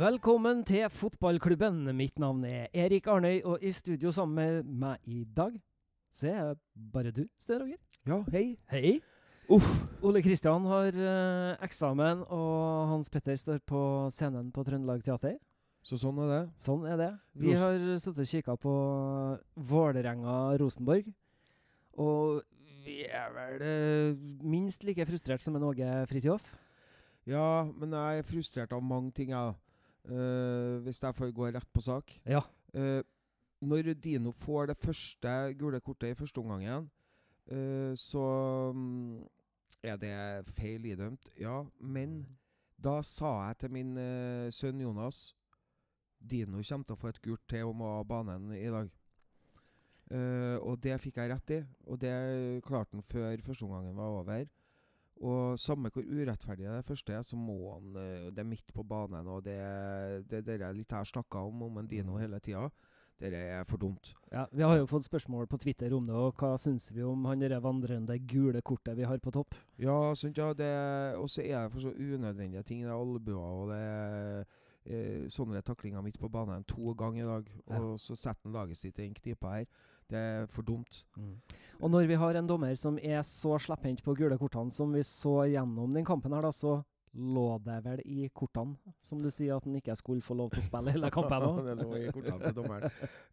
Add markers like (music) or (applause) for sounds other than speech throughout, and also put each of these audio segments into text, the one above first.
Velkommen til fotballklubben. Mitt navn er Erik Arnøy, og i studio sammen med meg i dag så er jeg bare du, Sten Roger. Ja, hei. Hei. Uff. Ole Kristian har eh, eksamen, og Hans Petter står på scenen på Trøndelag Teater. Så sånn er det. Sånn er det. Vi Ros- har sittet og kikka på Vålerenga-Rosenborg. Og vi er vel eh, minst like frustrert som en Åge Fridtjof. Ja, men jeg er frustrert av mange ting, jeg. Eh, hvis jeg får gå rett på sak. Ja. Uh, når Dino får det første gule kortet i første omgang, uh, så um, er det feil idømt. Ja, men da sa jeg til min sønn Jonas Dino kommer til å få et gult til om å ha banen i dag. Og det fikk jeg rett i, og det klarte han før første omgangen var over. Og samme hvor urettferdig det første er, så må han eh, Det er midt på banen, og det det, det er litt her snakka om, om en Dino hele tida. Det er for dumt. Ja, Vi har jo fått spørsmål på Twitter om det, og hva syns vi om han derre vandrende gule kortet vi har på topp? Ja, sant, ja, Og så er det for så unødvendige ting. Det er albuer, og det er eh, sånne taklinger midt på banen to ganger i dag. Ja. Og så setter han laget sitt i en knipe her. Det er for dumt. Og når vi har en dommer som er så slepphendt på gule kortene som vi så gjennom den kampen her, da, så lå det vel i kortene, som du sier, at han ikke skulle få lov til å spille hele kampen òg? (laughs) det lå i kortene til dommeren.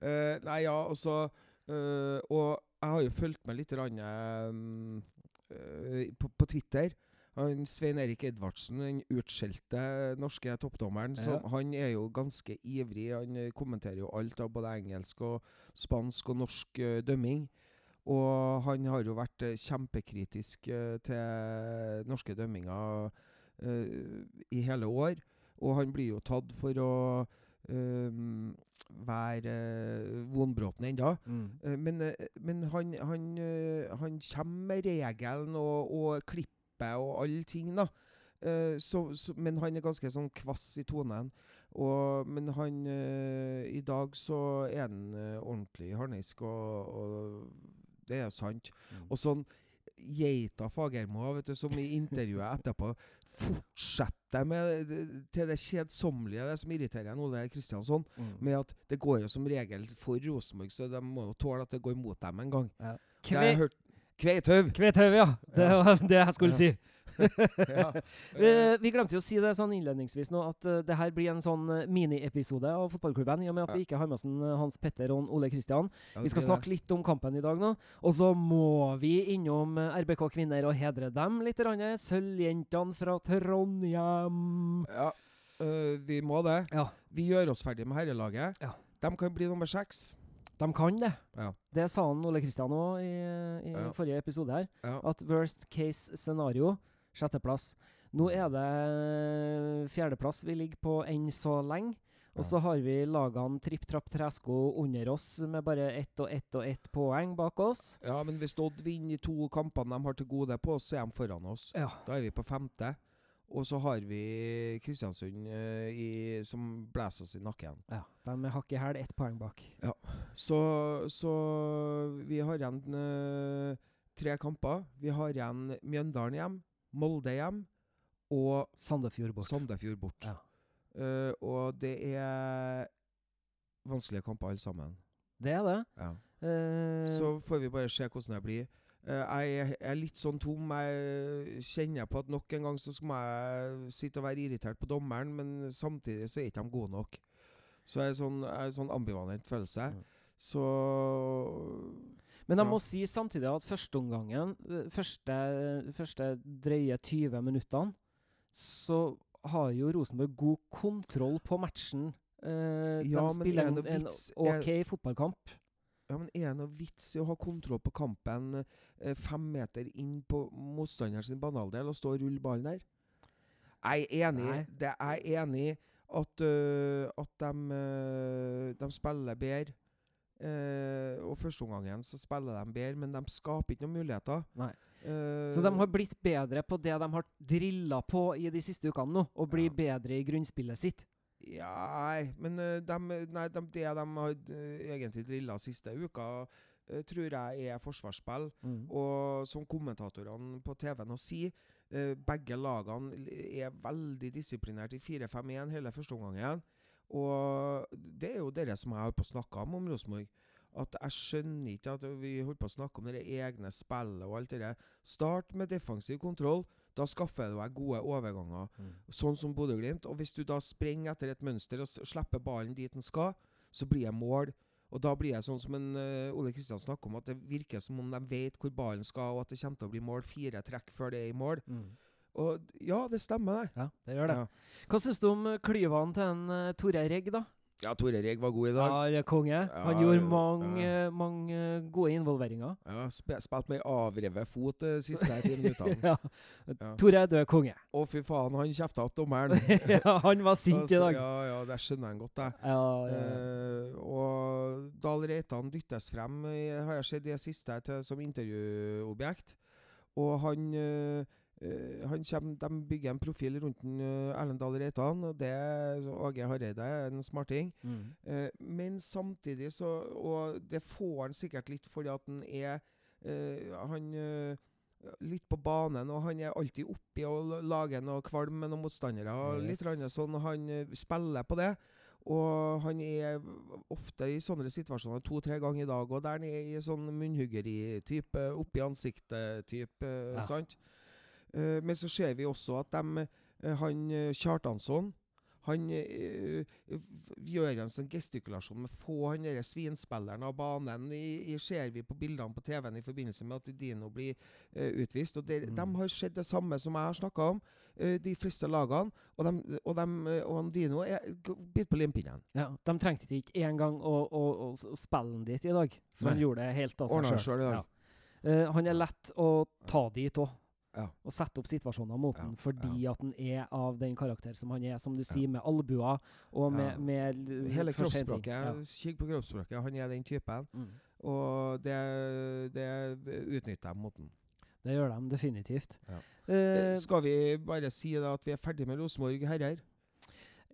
Uh, nei, ja, altså uh, Og jeg har jo fulgt med litt rann, uh, på, på Twitter. Han Svein Erik Edvardsen, den utskjelte norske toppdommeren, som, Ja. han er jo ganske ivrig. Han eh, kommenterer jo alt av både engelsk og spansk og norsk eh, dømming. Og han har jo vært eh, kjempekritisk til norske dømminger i hele år. Og han blir jo tatt for å um, være uh, vonbråten ennå. Mm. Men men han, han, han kommer med regelen og, og klippet og alle ting, da. Uh, så, så, men han er ganske sånn kvass i tonen. Og, men han uh, I dag så er han uh, ordentlig harnisk, og, og det er sant. Mm. Og sånn Geita Fagermo, vet du, som i intervjuet etterpå fortsetter med til det kjedsommelige, det som irriterer Ole Kristiansson, Mm. med at det går jo som regel for Rosenborg, så de må jo tåle at det går mot dem en gang. Ja. Har jeg hørt. Kveithaug! Kveithaug, ja. Det var det jeg skulle si. ja. (laughs) Vi, glemte jo å si det sånn innledningsvis nå, at uh, det her blir en sånn uh, miniepisode av fotballklubben, i og med at Ja. vi ikke har med oss en, uh, Hans Petter og Ole Kristian. Ja, Vi skal snakke litt om kampen i dag nå. Og så må vi innom RBK Kvinner og hedre dem litt. Sølvjentene fra Trondheim. Ja, uh, vi må det. Ja, Vi gjør oss ferdig med herrelaget. Ja. De kan bli nummer seks. De kan det. Ja. Det sa han Ole Kristian òg i, i Ja. forrige episode her. Ja. At worst case scenario, sjetteplass. Nå er det fjerdeplass vi ligger på enn så lenge. Og så har vi lagene Tripp Trapp Tresko under oss med bare ett og ett og ett poeng bak oss. ja, men hvis Odd vinner de to kampene de har til gode på oss, så er de foran oss. Ja. Da er vi på femte. Og så har vi Kristiansund eh, i, som blæser oss i nakken. ja de hakk i hæl, ett poeng bak. Så, så vi har igjen eh, tre kamper. Vi har igjen Mjøndalen hjem, Molde hjem og Sandefjord bort. Sandefjord bort. Ja. Eh, og det er vanskelige kamper alle sammen. Det er det. Ja. Eh, Så får vi bare se hvordan det blir. Eh, jeg er- litt sånn tom. Jeg kjenner på at nok en gang så skal jeg sitte og være irritert på dommeren, men samtidig så er ikke de gode nok. Så jeg er sånn, jeg er sånn ambivalent følelse. Mm. Så Men jeg Ja. må si samtidig at førsteomgangen, eh, første, første drøye 20 minuttene, så har jo Rosenborg god kontroll på matchen. Eh, Ja, de spiller er en, en OK fotballkamp. Ja, men er det noe vits i å ha kontroll på kampen eh, fem meter inn på motstanderen sin banehalvdel og stå og rulle ballen der? Jeg er enig. Nei. Det er jeg enig i at, uh, at de, øh, de spiller bedre. Uh, og førsteomgangen så spiller de bedre, men de skaper ikke noen muligheter. Nei. Uh, Så de har blitt bedre på det de har drilla på i de siste ukene nå, og blir Ja. bedre i grunnspillet sitt. Ja, men øh, dem- nei, dem- det de har øh, egentlig drilla siste uka eh, tror jeg er forsvarsspill. Mm. Og som kommentatorene på TV nå sier, eh, begge lagene er veldig disiplinert i 4-5-1 hele første omgangen. Og det er jo dere som jeg har på snakka om om Rosenborg. At jeg skjønner ikke at vi holder på å snakke om det egne spillet og alt det der. Start med defensiv kontroll. Da skaffer du deg gode overganger, Mm. sånn som Bodø-Glimt. Og hvis du da springer etter et mønster og slipper ballen dit den skal, så blir det mål. Og da blir det sånn som en uh, Ole Kristian snakker om, at det virker som om de vet hvor ballen skal, og at det kommer til å bli mål fire trekk før det er i mål. Mm. Og ja, det stemmer, det. Ja, det gjør det. Ja, Hva syns du om eh, klyvene til en uh, Tore Regg, da? Ja Tore Reg var god i dag. Ja, det er konge. Han Ja, gjorde mange, ja. mange eh, gode involveringer. Ja, sp Spilte med avrevet fot de siste ti (laughs) minuttene. ja. Ja. Tore, du er konge. Å, fy faen, han kjefta opp dommeren. (laughs) ja, han var sint i dag. Ja, ja, det skjønner jeg godt, jeg. Ja, ja. Eh, og Dahl Reitan dyttes frem, eh, har jeg sett det siste, til, som intervjuobjekt. Og han, eh, eh, han kommer, De bygger en profil rundt en, eh, Erlend Dahl Reitan. og det så Åge Hareide er en smarting. Mm. Eh, men samtidig så Og det får han sikkert litt fordi at han er eh, Han eh, litt på banen, og han er alltid oppi og lager noe kvalm med noen motstandere. og Yes. litt sånn, Han eh, spiller på det. Og han er ofte i sånne situasjoner to-tre ganger i dag. Og der han er i sånn munnhuggeri-type, oppi ansiktet-type. Ja. sant? Eh, men så ser vi også at dem, eh, han eh, Kjartansson han øh, gjør en sånn gestikulasjon med få han der svinspilleren av banen. I, i ser vi på bildene på TV-en i forbindelse med at Dino blir øh, utvist. og der, Mm. De har sett det samme som jeg har snakka om, øh, de fleste lagene. Og, de, og, eh, og Dino er g- på limpinnen. Ja, de trengte ikke engang å, å, å spille den dit i dag, for han gjorde det helt av seg sjøl. Eh, han er lett å ta dit òg. Ja. Og sette opp situasjoner mot Ja, han fordi at den er av den karakter som han er, som du sier, med albuer og med, med l- Hele kroppsspråket. Kikk på kroppsspråket. Han er den typen. Mm. Og det, det utnytter de mot den. Det gjør de definitivt. Ja. Eh, Skal vi bare si da at vi er ferdig med Rosenborg herrer?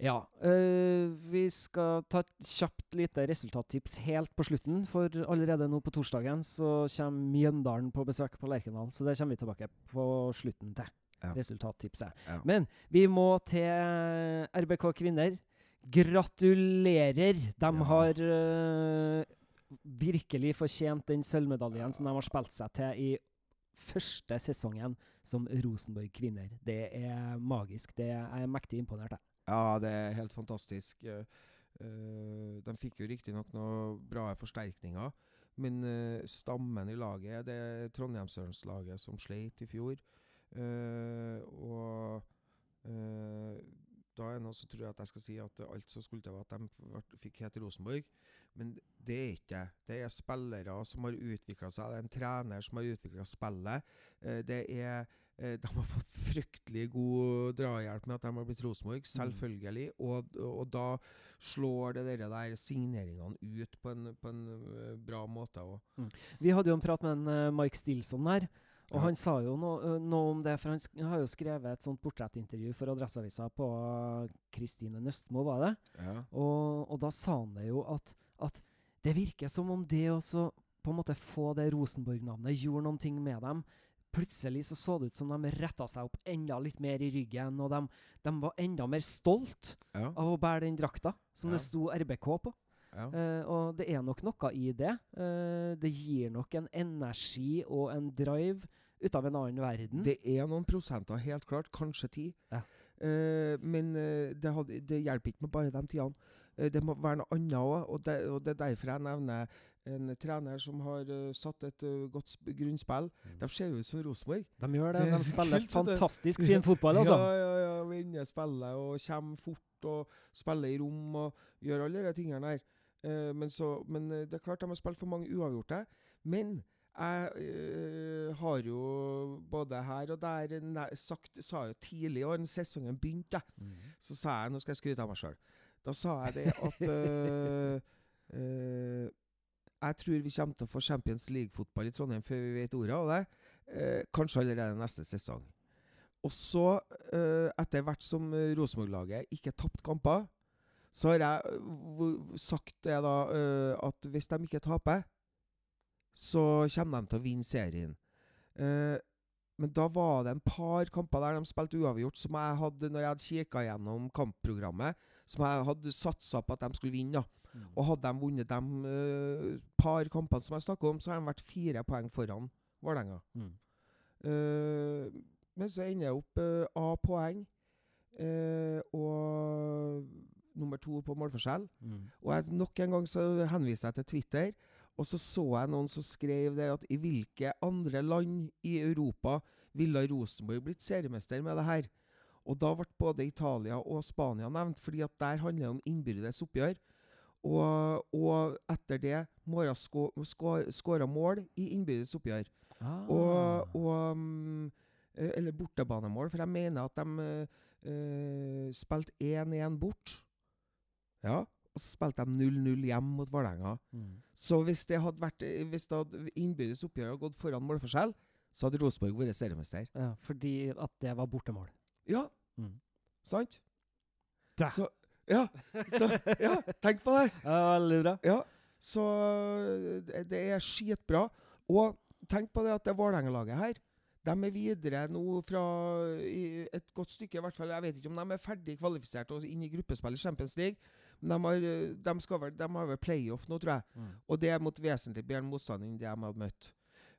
Ja. Øh, vi skal ta et kjapt lite resultattips helt på slutten, for allerede nå på torsdagen så kommer Mjøndalen på besøk på Lerkendal, så det kommer vi tilbake på slutten til. Ja. Resultattipset. Ja. Men vi må til RBK kvinner. Gratulerer! De Ja. har øh, virkelig fortjent den sølvmedaljen som de har spilt seg til i første sesongen som Rosenborg kvinner. Det er magisk. Det er jeg mektig imponert av. Ja, det er helt fantastisk. Eh, eh, de fikk jo riktignok noen bra forsterkninger, men eh, stammen i laget Det er Trondheimsørnslaget som sleit i fjor. Og da er noe så tror jeg at jeg skal si at alt som skulle til var at de fikk hete Rosenborg. Men det er ikke det. Det er spillere som har utvikla seg. Det er en trener som har utvikla spillet. Det er De har fått fryktelig god drahjelp med at de har blitt Rosenborg, selvfølgelig. Og, og da slår det der, der signeringene ut på en, på en eh, bra måte òg. Vi hadde jo en prat med en eh, Mike Stilson der. Og Ja. han sa jo noe, eh, noe om det, for han har jo skrevet et sånt portrettintervju for Adresseavisa på Kristine Nøstmo, var det? Ja. Og, og da sa han det jo at, at det virker som om det også på en måte få det Rosenborg-navnet gjorde noen ting med dem. Plutselig så så det ut som de retta seg opp enda litt mer i ryggen, og de, de var enda mer stolt Ja. av å bære den drakta som Ja. det sto RBK på. ja. Uh, og det er nok noe i det. Uh, det gir nok en energi og en drive ut av en annen verden. Det er noen prosenter, helt klart. Kanskje ti. Ja. Uh, men det, hadde, det hjelper ikke med bare de tidene. Det må være noe annet òg. Og, og det er derfor jeg nevner en trener som har uh, satt et uh, godt sp grunnspill. Mm. De ser jo ut som Rosenborg. de gjør det. det De spiller fantastisk (laughs) fin fotball, altså. Ja, ja, ja. Vinner spillet og kommer fort og spiller i rom og gjør alle de tingene der. Uh, men, så, men eh, det er klart de har spilt for mange uavgjorte. Men jeg eh, har jo både her og der nei, sagt, sa jo tidlig i år, når sesongen begynte, Mm. så sa jeg Nå skal jeg skryte av meg sjøl. Da sa jeg det at (laughs) eh, eh, Jeg tror vi kommer til å få Champions League-fotball i Trondheim før vi vet ordet av det. Eh, kanskje allerede neste sesong. Og så, eh, etter hvert som Rosenborg-laget ikke tapte kamper, så har jeg eh, sagt det da eh, at hvis de ikke taper, så kommer de til å vinne serien. Eh, men da var det en par kamper der de spilte uavgjort, som jeg hadde når jeg hadde kikka gjennom kampprogrammet, som jeg hadde satsa på at de skulle vinne. da. Mm. Og hadde de vunnet de uh, par kampene som jeg snakker om, så har de vært fire poeng foran Vålerenga. Mm. Uh, men så ender jeg opp uh, A-poeng eh, og nummer to på målforskjell. Mm. Og jeg, nok en gang så henviser jeg til Twitter, og så så jeg noen som skrev det at i hvilke andre land i Europa ville Rosenborg blitt seriemester med det her? Og da ble både Italia og Spania nevnt, fordi at der handler det om innbyrdes oppgjør. Og, og etter det må ha skåra mål i innbyrdes oppgjør. Ah. Og, og mm, eh, Eller bortebanemål, for jeg mener at de eh, spilte 1-1 bort. Ja. Og så spilte de 0-0 hjem mot Vålerenga. mm. Så hvis det hadde vært Hvis det hadde innbyrdes oppgjør hadde gått foran målforskjell, så hadde Rosenborg vært seriemester. Ja, fordi at det var bortemål. Ja, Mm. sant? Da. Så Ja. Så, ja, tenk på det! Ja, veldig bra. Ja, så det, det er skitbra. Og tenk på det at det Vålerenga-laget her, de er videre nå fra et godt stykke, i hvert fall. Jeg vet ikke om de er ferdig kvalifisert og inn i gruppespill i Champions League. Men de har, de vel, de har vel playoff nå, tror jeg. Mm. Og det er mot vesentlig bedre motstand enn det de har møtt.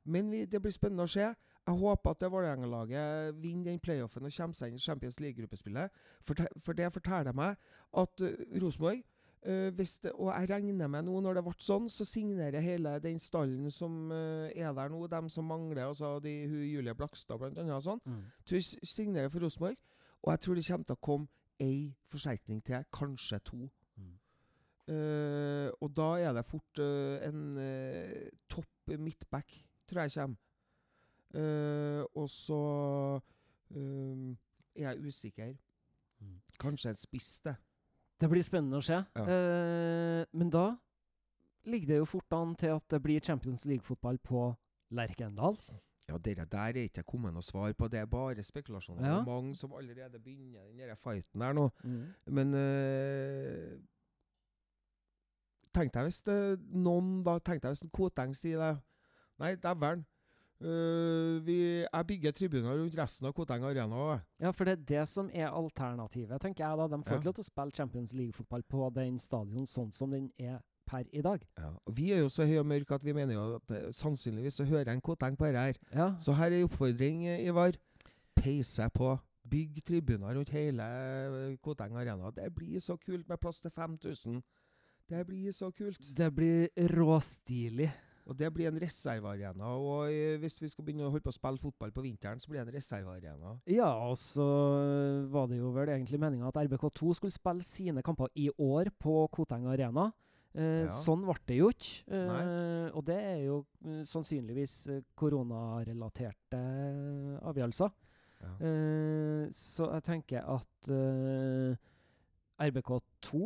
Men vi, det blir spennende å se. Jeg håper at Vålerenga-laget vinner den playoffen og kommer seg inn i Champions League-gruppespillet. For, for det forteller meg at uh, Rosenborg eh, det, Og jeg regner med nå, når det ble sånn, så signerer hele den stallen som eh, er der nå, dem som mangler, altså de, hun Julie Blakstad bl.a. og sånn, Mm. tror jeg signerer for Rosenborg. Og jeg tror det kommer til å komme ei forsterkning til, kanskje to. Mm. Eh, og da er det fort uh, en uh, topp midtback, tror jeg kommer. Eh, og så eh, er jeg usikker. Mm. Kanskje jeg spiste det. Det blir spennende å se. Ja. Eh, men da ligger det jo fort an til at det blir Champions League-fotball på Lerkendal. Ja, Dere der er ikke kommet noe svar på. Det er bare spekulasjoner. Det er mange som allerede begynner den der fighten der nå. Men eh, Tenk deg hvis det, noen da Tenk deg hvis en Koteng sier det. Nei, dæven. Uh, vi, jeg bygger tribuner rundt resten av Koteng Arena. Ja, for det er det som er alternativet, tenker jeg da. De får Ja. lov til å spille Champions League-fotball på den stadion sånn som den er per i dag. Ja. og Vi er jo så høye og mørke at vi mener jo at eh, sannsynligvis så hører en Koteng på dette her. Ja, Så her er en oppfordring, eh, Ivar. Peise på. Bygg tribuner rundt hele Koteng Arena. Det blir så kult med plass til 5000. Det blir så kult. det blir råstilig. Og det blir en reservearena. Og eh, hvis vi skal begynne å holde på å spille fotball på vinteren, så blir det en reservearena. Ja, og så var det jo vel egentlig meninga at RBK2 skulle spille sine kamper i år på Koteng Arena. Eh, Ja. Sånn ble det jo ikke. Eh, og det er jo eh, sannsynligvis eh, koronarelaterte avgjørelser. Ja. Eh, så jeg tenker at eh, RBK2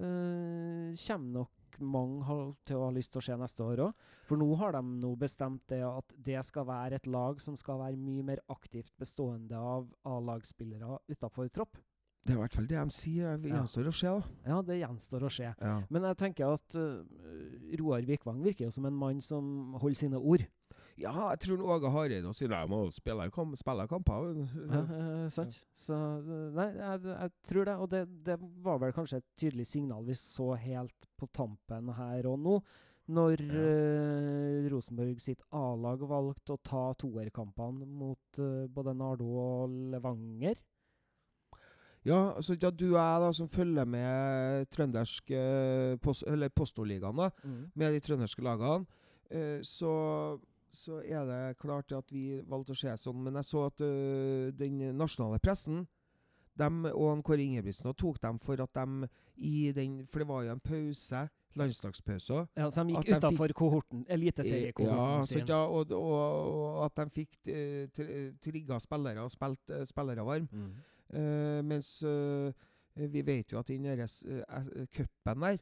eh, kommer nok mange har, til å ha lyst til å se neste år òg. For nå har de nå bestemt det at det skal være et lag som skal være mye mer aktivt bestående av A-lagsspillere utafor tropp. Det er i hvert fall det de sier. Det Ja. gjenstår å se, da. Ja, det gjenstår å se. Ja. Men jeg tenker at uh, Roar Vikvang virker jo som en mann som holder sine ord. Ja, jeg tror Åge Hareide sier de må spille, spille kamper. Ja, eh, sant? Så eh, Nei, jeg, jeg tror det. Og det, det var vel kanskje et tydelig signal vi så helt på tampen her og nå. Når eh, Rosenborg sitt A-lag valgte å ta toerkampene mot uh, både Nardo og Levanger. Ja, altså ja, du og jeg da, som følger med trøndersk eh, post, eller Postoligaen, da, med de trønderske lagene, eh, så, så er det klart at vi valgte å se sånn. Men jeg så at eh, den nasjonale pressen dem, og Kåre Ingebrigtsen og tok dem for at de i den For det var jo en pause, landslagspause. Ja, så de gikk utafor kohorten, Ja, eliteseriekohorten sin. ja og, og, og at de fikk eh, trigga spillere og spilt eh, spillere varm. Mm. Uh, mens vi vet jo at i den cupen der,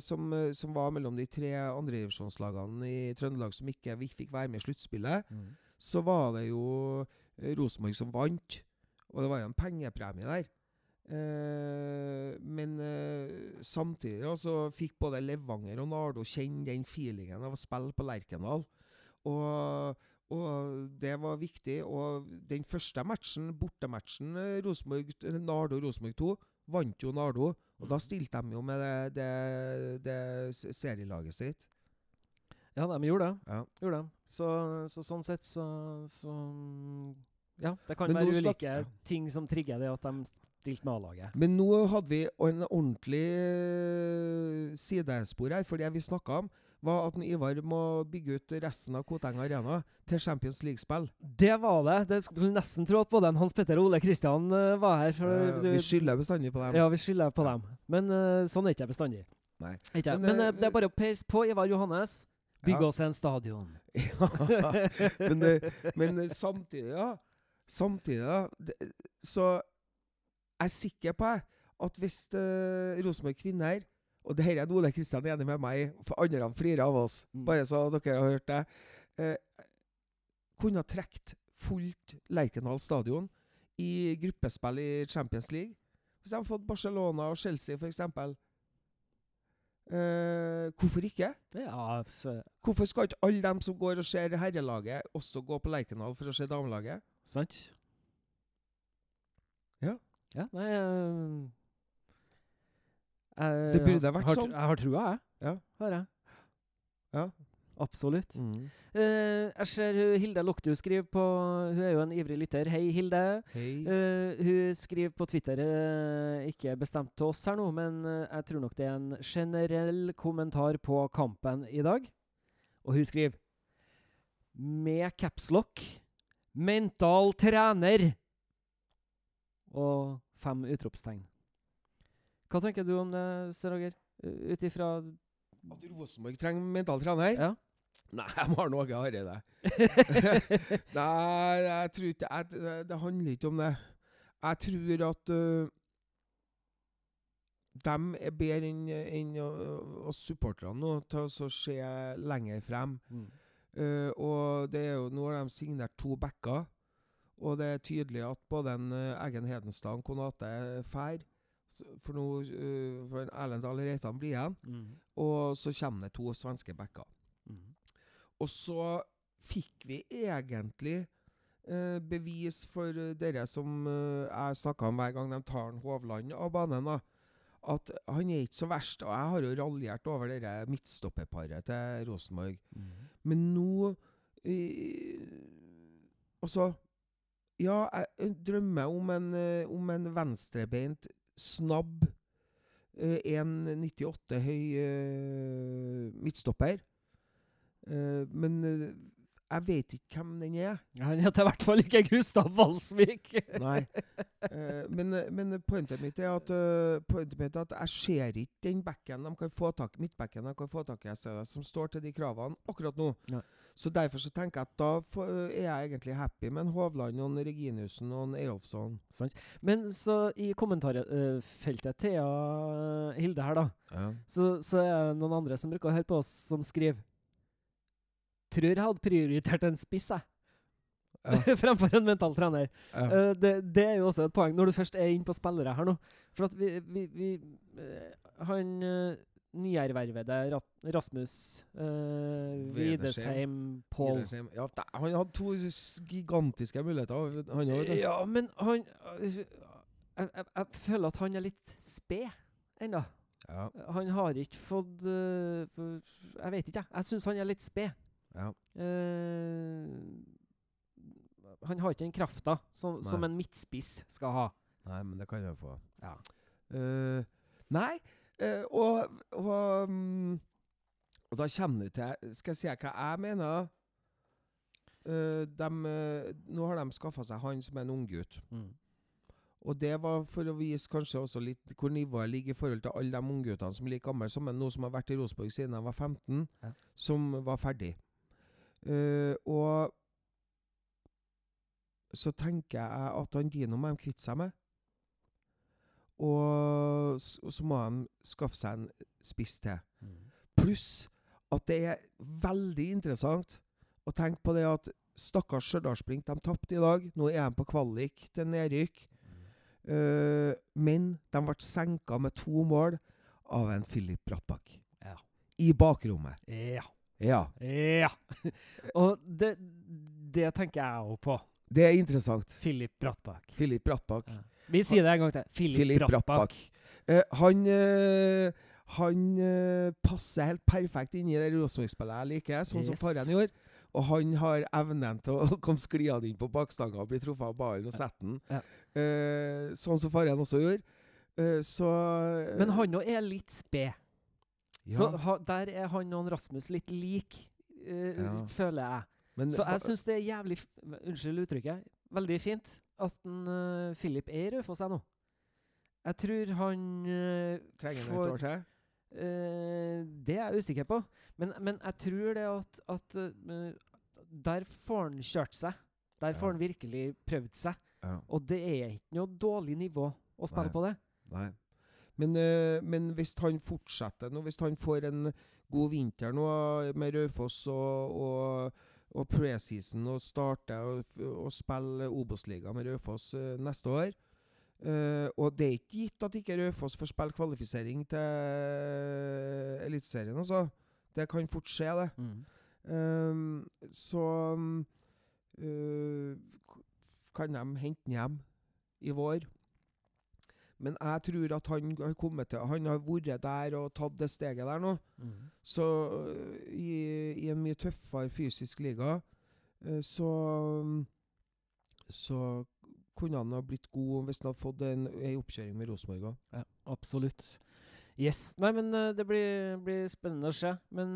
som, eh, som var mellom de tre andredivisjonslagene i Trøndelag som ikke vi fikk være med i sluttspillet, Mm. så var det jo eh, Rosenborg som vant. Og det var jo en pengepremie der. Eh, men eh, samtidig så fikk både Levanger og Nardo kjenne den feelingen av å spille på Lerkendal. Og, og det var viktig. Og den første matchen, bortematchen eh, Rosenborg, eh, Nardo-Rosenborg 2, vant jo Nardo. Og da stilte de jo med det, det, det serielaget sitt. Ja, de gjorde det. Ja. Gjorde det. Så, så sånn sett så, så Ja, det kan Men være ulike ja. ting som trigger det at de stilte med A-laget. Men nå hadde vi en ordentlig eh, sidespor her, for det vi snakka om, var at Ivar må bygge ut resten av Koteng Arena til Champions League-spill. Det var det. Det skulle nesten tro at både Hans Petter og Ole Kristian eh, var her. For, Eh, vi skylder bestandig på dem. Ja, vi skylder på dem. Men uh, sånn er ikke jeg bestandig. Nei. Ikke. Men, Men, eh, det er bare å peise på, Ivar Johannes. Bygge Ja. oss en stadion. (laughs) Ja, men, men samtidig, da Samtidig, det, Så jeg er sikker på at hvis uh, Rosenborg kvinner Og det her er Ole Kristian enig med meg i, for andre flirer av oss, Mm. bare så dere har hørt det eh, Kunne ha trukket fullt Lerkendal stadion i gruppespill i Champions League. Hvis de hadde fått Barcelona og Chelsea, f.eks. Eh, hvorfor ikke? Ja, så, Hvorfor skal ikke alle dem som går og ser herrelaget, også gå på Lerkendal for å se damelaget? sant? Ja. Ja, nei eh, jeg, Det burde vært har, sånn. Jeg har trua, jeg. Ja. Har jeg. Ja. Absolutt. Mm. Uh, jeg ser hun Hilde Loktu skriver på Hun er jo en ivrig lytter. Hei, Hilde. Hei. Uh, hun skriver på Twitter, uh, ikke bestemt til oss her nå, men eh, jeg tror nok det er en generell kommentar på kampen i dag. Og hun skriver Med capslock Mental trener! Og fem utropstegn. Hva tenker du om det, Sterager? Ut ifra At Rosenborg trenger mental trener? Ja. Nei, de har noe Hareide. (laughs) Nei, jeg tror ikke jeg, det, handler ikke om det. Jeg tror at uh, de er bedre enn en, uh, oss supporterne nå til å se lenger frem. Mm. Uh, og det er jo, nå har de signert to backer, og det er tydelig at både en Eggen Hedenstad og Konate fær. For nå uh, for en Erlend Dahl Reitan blir igjen, Mm. og så kommer det to svenske backer. Mm. Og så fikk vi egentlig eh, bevis for eh, dere som eh, jeg snakker om hver gang de tar en Hovland av banen, da, at han er ikke så verst. Og jeg har jo raljert over dere midtstopperparet til Rosenborg. Mm. Men nå eh, Altså Ja, jeg drømmer om en, eh, om en venstrebeint snabb eh, 1,98 høy eh, midtstopper. Eh, men eh, jeg vet ikke hvem den er. Han heter i hvert fall ikke Gustav Valsvik. (laughs) Nei. Eh, men, men pointet mitt er at eh, Pointet mitt er at jeg ser ikke den backen de kan få tak midtbacken de kan få tak i jeg ser det, som står til de kravene akkurat nå. Nei. Så derfor så tenker jeg at da får- er jeg egentlig happy med en Hovland og en Reginiussen og en Eyolfsson. Men så i kommentarfeltet til ja, Hilde her, da, Ja. så, så er det noen andre som bruker å høre på oss, som skriver Tror jeg hadde prioritert en spiss, jeg. Ja. (laughs) Fremfor en mental trener. Ja. Uh, det, det er jo også et poeng, når du først er inne på spillere her nå. For at vi, vi, vi uh, Han uh, nyervervede Rasmus. Widesheim Paul Gidersheim. Ja, han hadde to gigantiske muligheter, han òg. Ja, men han jeg, jeg, jeg føler at han er litt sped ennå. Ja, Han har ikke fått Jeg vet ikke, jeg. Jeg syns han er litt sped. Ja. Uh, han har ikke den krafta som, som en midtspiss skal ha. Nei, men det kan han få. Ja. Uh, nei, uh, og, og, um, og da kommer du til Skal jeg si hva jeg mener? Eh, nå har de skaffa seg han som er en unggutt. Mm. Og det var for å vise kanskje også litt hvor nivået ligger i forhold til alle de ungguttene som er like gamle som meg, nå som har vært i Rosenborg siden de var 15, Ja. som var ferdig. Eh, og så tenker jeg at han Dino må de kvitte seg med. Og s- og så må de skaffe seg en spiss til. Mm. Pluss at det er veldig interessant å tenke på det at stakkars Stjørdalsblink, de tapte i dag. Nå er de på kvalik til nedrykk. Eh, men de ble senka med to mål av en Filip Brattbakk. Ja. I bakrommet. Ja. Ja. Ja. (laughs) Og det, det tenker jeg òg på. Det er interessant. Philip Brattbakk. Philip Brattbakk. Ja. Vi sier det en gang til. Philip, Philip Brattbakk. Eh, han eh, han eh, passer helt perfekt inn i det Rosenborg-spillet jeg liker, sånn som Yes. faren gjorde. Og han har evnen til å (laughs) komme skliende inn på bakstanga og bli truffet av ballen og sette den. Ja. Eh, sånn som faren også gjorde. Eh, så Men han òg er litt sped. Ja, Så ha, der er han og Rasmus litt lik, uh, Ja. føler jeg. men Så jeg syns det er jævlig Unnskyld uttrykket. Veldig fint at en, uh, Philip er i Raufoss ennå. Jeg tror han uh, Trenger han et år til? Uh, det er jeg usikker på. Men, men jeg tror det at, at eh, Der får han kjørt seg. Der får han virkelig prøvd seg. Ja. Og det er ikke noe dårlig nivå å spille Nei. på det. Nei. Men, eh, men hvis han fortsetter nå, hvis han får en god vinter nå med Raufoss og, og, og preseason og starter å, spille Obos-liga med Raufoss eh, neste år eh, Og det er ikke gitt at ikke Raufoss får spille kvalifisering til Eliteserien, altså. Det kan fort skje, det. Så um, øh, kan de hente den hjem i vår. Men jeg tror at han har kommet til Han har vært der og tatt det steget der nå. Mm. Så øh, i, i en mye tøffere fysisk liga øh, så um, Så kunne han ha blitt god hvis han hadde fått en, en oppkjøring med Rosenborg òg. Ja, absolutt. Yes. Nei, men det blir, blir spennende å se. Men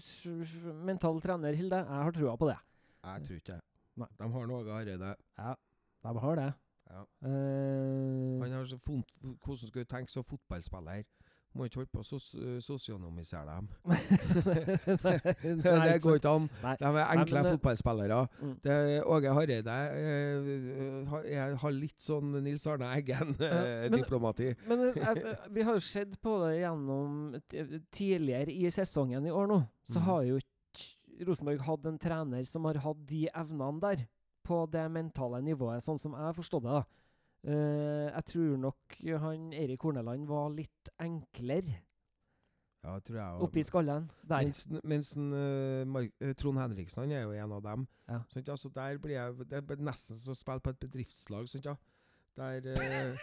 s- mental trener, Hilde, jeg har trua på det. Jeg tror ikke det. De har noe Hareide. Ja, de har det. Ja. Han har funnet hvordan skal du tenke som fotballspiller? Må ikke holde på å sos sosionomisere dem. (laughs) Det går ikke an. De er enkle Nei, det- fotballspillere. Mm. Det, Åge Hareide eh, jeg har litt sånn Nils Arne Eggen-diplomati. Men men jeg, vi har jo sett på det gjennom tidligere i sesongen i år nå. Så mm. har jo ikke Rosenborg hatt en trener som har hatt de evnene der. På det mentale nivået, sånn som jeg har forstått det. da. Eh, jeg tror nok han Eirik Horneland var litt enklere ja, tror jeg også. oppi skallen der. Mens, mens en, eh, Mark, eh, Trond Henriksen han er jo en av dem. Ja. Sånn, altså, der blir jeg, det er nesten som å spille på et bedriftslag. Sånn, ja. Der eh,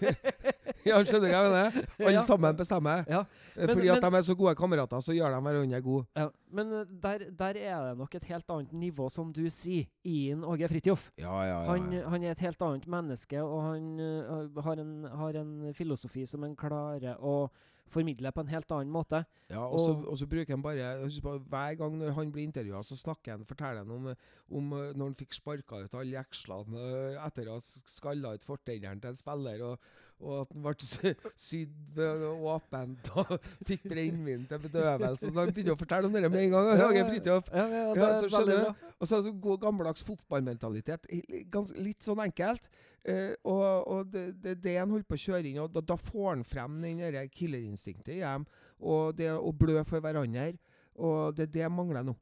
(laughs) Ja, skjønner du hva jeg mener? Alle Ja. sammen bestemmer. Ja, Eh, men- Fordi at men- de er så gode kamerater, så gjør de hverandre gode. Ja, men eh, der, der er det nok et helt annet nivå, som du sier, Ian Åge Fridtjof. Ja, ja, ja. Han, han er et helt annet menneske, og han uh, har, en, har en filosofi som han klarer å formidle på en helt annen måte. Ja, og så, Og- og så bruker han bare på, Hver gang når han blir intervjua, så snakker han, forteller han om, om eh, når han fikk sparka ut alle jekslene eh, etter å ha skalla ut fortennene til en spiller, og, og at han ble sy- sydd åpent (laughs) og fikk brennevin til bedøvelse. Så han begynner å fortelle om det med en gang. Ja. Fridtjof. Ja, ja, Ja, så skjønner. Og så er det god gammeldags fotballmentalitet. litt sånn enkelt. Eh, og og det, det det han holder på å kjøre inn, og da, da får han frem der killerinstinktet i dem. Og det å blø for hverandre. Og det, er det mangler nå.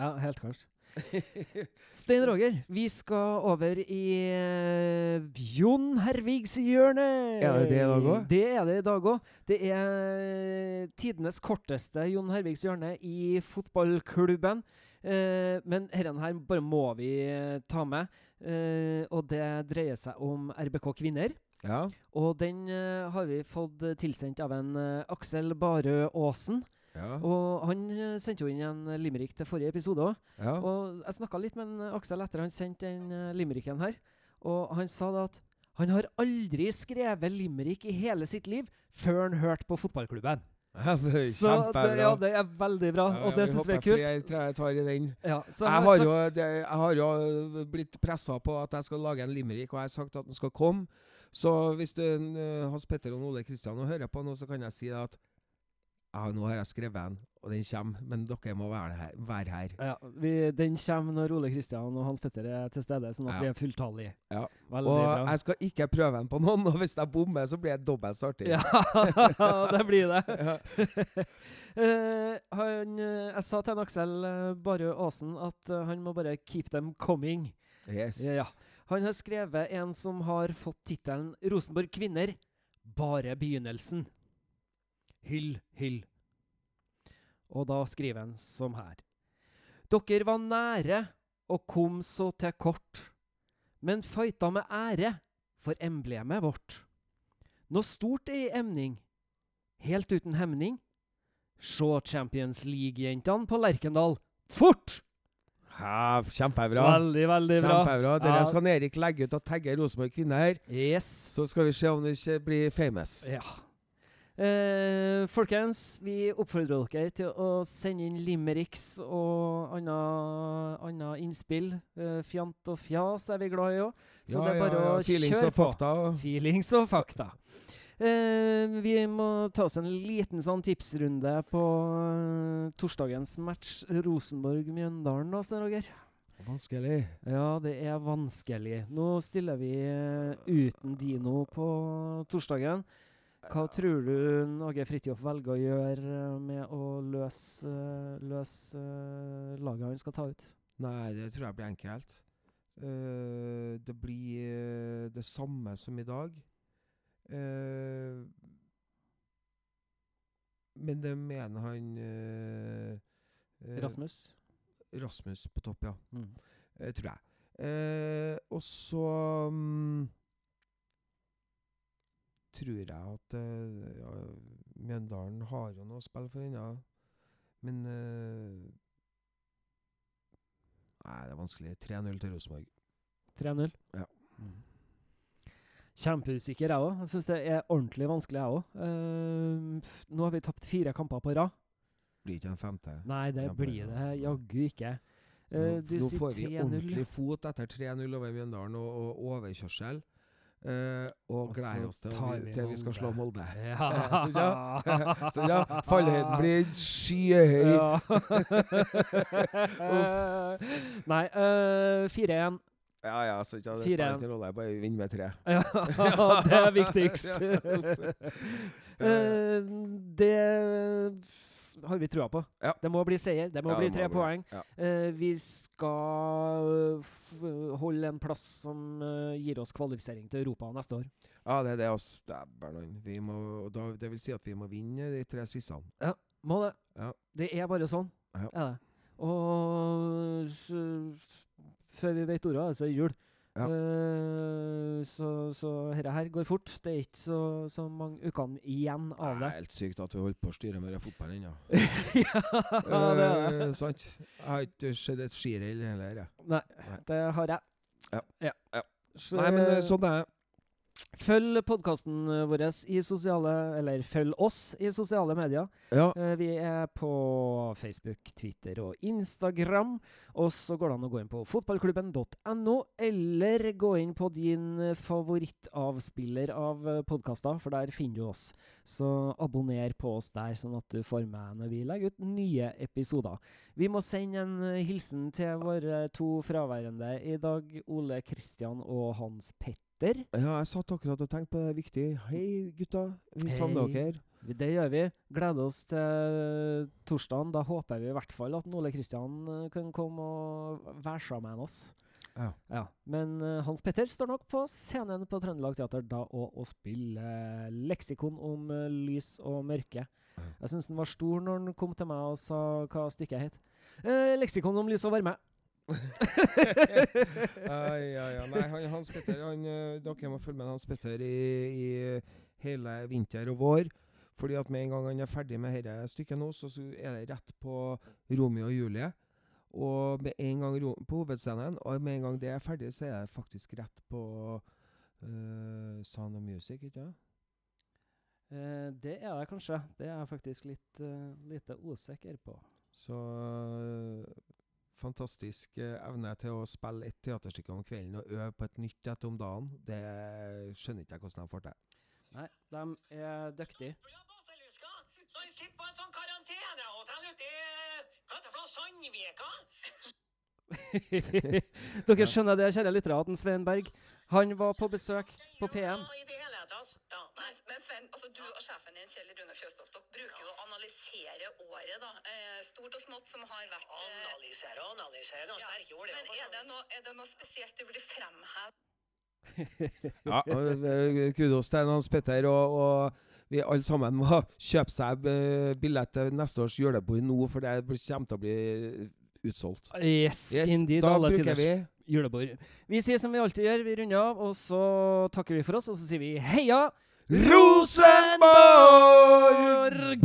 Ja, helt klart. (laughs) Stein Roger, vi skal over i uh, Jon Hervigs hjørne. Er det det i dag også? Det er det i dag òg. Det er tidenes korteste Jon Hervigs hjørne i fotballklubben. Uh, men dette her bare må vi eh, ta med. Uh, og det dreier seg om RBK Kvinner. Ja. Og den eh, har vi fått tilsendt av en eh, Aksel Barø Aasen. Ja. Og han eh, sendte jo inn en limerick til forrige episode òg. ja. Og jeg snakka litt med Aksel etter han sendte den limericken her. Og han sa da at han har aldri skrevet limerick i hele sitt liv før han hørte på fotballklubben. (laughs) Ja, Så det, ja, det er veldig bra, Ja, og det syns vi er kult. flere jeg tar i den. Ja, så Jeg har, jo, det, jeg har jo blitt pressa på at jeg skal lage en limerick, og jeg har sagt at den skal komme. Så hvis du, eh, Hans Petter og Ole Kristian hører på nå, så kan jeg si at ja, nå har jeg skrevet en, og den kommer, men dere må være her. Være her. ja, vi, Den kommer når Ole Kristian og Hans Petter er til stede, sånn at Ja. vi er fulltallige. Ja. Veldig Og bra. jeg skal ikke prøve den på noen, og hvis jeg bommer, så blir det dobbelt så artig. Ja, (laughs) det blir det. (laughs) Eh, han, eh, jeg sa til Aksel uh, Barø Aasen at eh, han må bare keep them coming. Yes. Ja. Han har skrevet en som har fått tittelen 'Rosenborg kvinner bare begynnelsen'. Hyll, hyll. Og da skriver han som her. Dere var nære og kom så til kort, men fighta med ære for emblemet vårt. Noe stort er i emning, helt uten hemning. Se Champions League-jentene på Lerkendal. Fort! Ja, kjempebra. Veldig, veldig bra. Kjempebra. Dere Ja. skal Erik legge ut og tagge Rosenborg kvinner. Yes. Så skal vi se om du ikke blir famous. Ja. Eh, folkens, vi oppfordrer dere til å sende inn limericks og anna, anna innspill. Eh, fjant og fjas er vi glad i òg, så det er bare å Feelings kjøre på. fakta. Feelings og fakta. Eh, vi må ta oss en liten sånn tipsrunde på uh, torsdagens match Rosenborg-Mjøndalen, Roger. Vanskelig. Ja, det er vanskelig. Nå stiller vi uh, uten Dino på torsdagen. Hva tror du Åge Fridtjof velger å gjøre eh, med å løse, eh, løse eh, laget han skal ta ut? Nei, det tror jeg blir enkelt. Uh, det blir det samme som i dag. Uh, men det mener han uh, Rasmus? Rasmus på topp, ja. Mm. tror jeg. Og så mm, tror jeg at eh, ja, Mjøndalen har jo noe å spille for ennå. Men uh, Nei, det er vanskelig. 3-0 til Rosenborg. 3-0? Ja. Mm. Kjempeusikker, jeg òg. Jeg syns det er ordentlig vanskelig, jeg òg. nå har vi tapt fire kamper på rad. Blir ikke en femte. Nei, det kampen. blir det ja. jaggu ikke. Nå, Eh, du nå sier får vi ordentlig fot etter 3-0 over Mjøndalen og, og overkjørsel. Eh, og Og gleder oss til, vi, til vi skal slå Molde. (laughs) Ja. Så ja. (laughs) Så ja, fallhøyden blir skyhøy. Ja. (laughs) Nei, uh, 4-1. Ja ja, så ikke, det spiller ikke noen rolle. Bare vinn med tre. Ja, det er viktigst. uh, det har vi trua på. Ja. Det må bli seier. Det må Ja, bli tre må poeng. Ja. Uh, vi skal f holde en plass som uh, gir oss kvalifisering til Europa neste år. Ja, det er det må da, Det vil si at vi må vinne de tre siste. Ja, Må det. Ja. Det er bare sånn. Ja. Er det. Og så, før vi vet ordet, så er det jul. Ja. Uh, så, så dette her går fort. Det er ikke så, så mange ukene igjen av Det det. er helt sykt at vi holder på å styre med fotballen ennå. (laughs) ja, det er det. Eh, sant? Jeg har ikke sett et skirenn heller. Nei, Nei. det har jeg. Ja. Ja. Så, Nei, men eh, sånn er det. Følg podkasten vår i sosiale Eller følg oss i sosiale medier. Ja. Eh, Vi er på Facebook, Twitter og Instagram. Og så går det an å gå inn på fotballklubben.no, eller gå inn på din eh, favorittavspiller av podkaster, for der finner du oss. Så abonner på oss der, sånn at du får med når vi legger ut nye episoder. Vi må sende en eh, hilsen til våre to fraværende i dag, Ole Kristian og Hans Petter. Ja, jeg satt akkurat og tenkte på det viktig. Hei, gutta. Vi savner Hei. dere. Det gjør vi. Gleder oss til torsdagen. Da håper vi i hvert fall at Ole Kristian eh, kan komme og være sammen med oss. Ja. Men eh, Hans Petter står nok på scenen på Trøndelag Teater da og, og spiller leksikon om eh, lys og mørke. Jeg syns den var stor når han kom til meg og sa hva stykket het. Eh, leksikon om lys og varme. (laughs) Ai, ai, ai. Nei, han, Hans Petter han, eh, Dere må følge med Hans Petter i, i hele vinter og vår. Fordi at med en gang han er ferdig med dette stykket nå, så, så er det rett på Romeo og Julie. Og med en gang på hovedscenen, og med en gang det er ferdig, så er det faktisk rett på uh, Sound of Music, ikke sant? Uh, det er det kanskje. Det er jeg faktisk litt uh, lite usikker på. Så fantastisk øh, evne til å spille et teaterstykke om kvelden og øve på et nytt etter om dagen. Det skjønner ikke jeg hvordan de får til. Nei, de er dyktige. Så han sitter på et sånn karantenehotell ute i hva heter det for noe, Sandvika. (laughs) Dere skjønner det, kjære lyttere, at Svein Berg han var på besøk på PM. I det hele tatt. Ja, nei. Men, Svein, altså du og sjefen din, Kjell Rune Fjøstoft, dere bruker jo å analysere året, da. Eh, stort og smått som har vært. Eh, Analysere og analysere. Noen ja. sterke ord. Men er det, noe, er det noe spesielt du vil fremheve? Ja, eh, kudos til Hans Petter. Og, og vi alle sammen må kjøpe seg billett til neste års julebord nå, for det kommer til å bli utsolgt. Yes, Yes, indeed. da alle bruker vi julebord. Vi sier som vi alltid gjør, vi runder av, og så takker vi for oss, og så sier vi heia Rosenborg!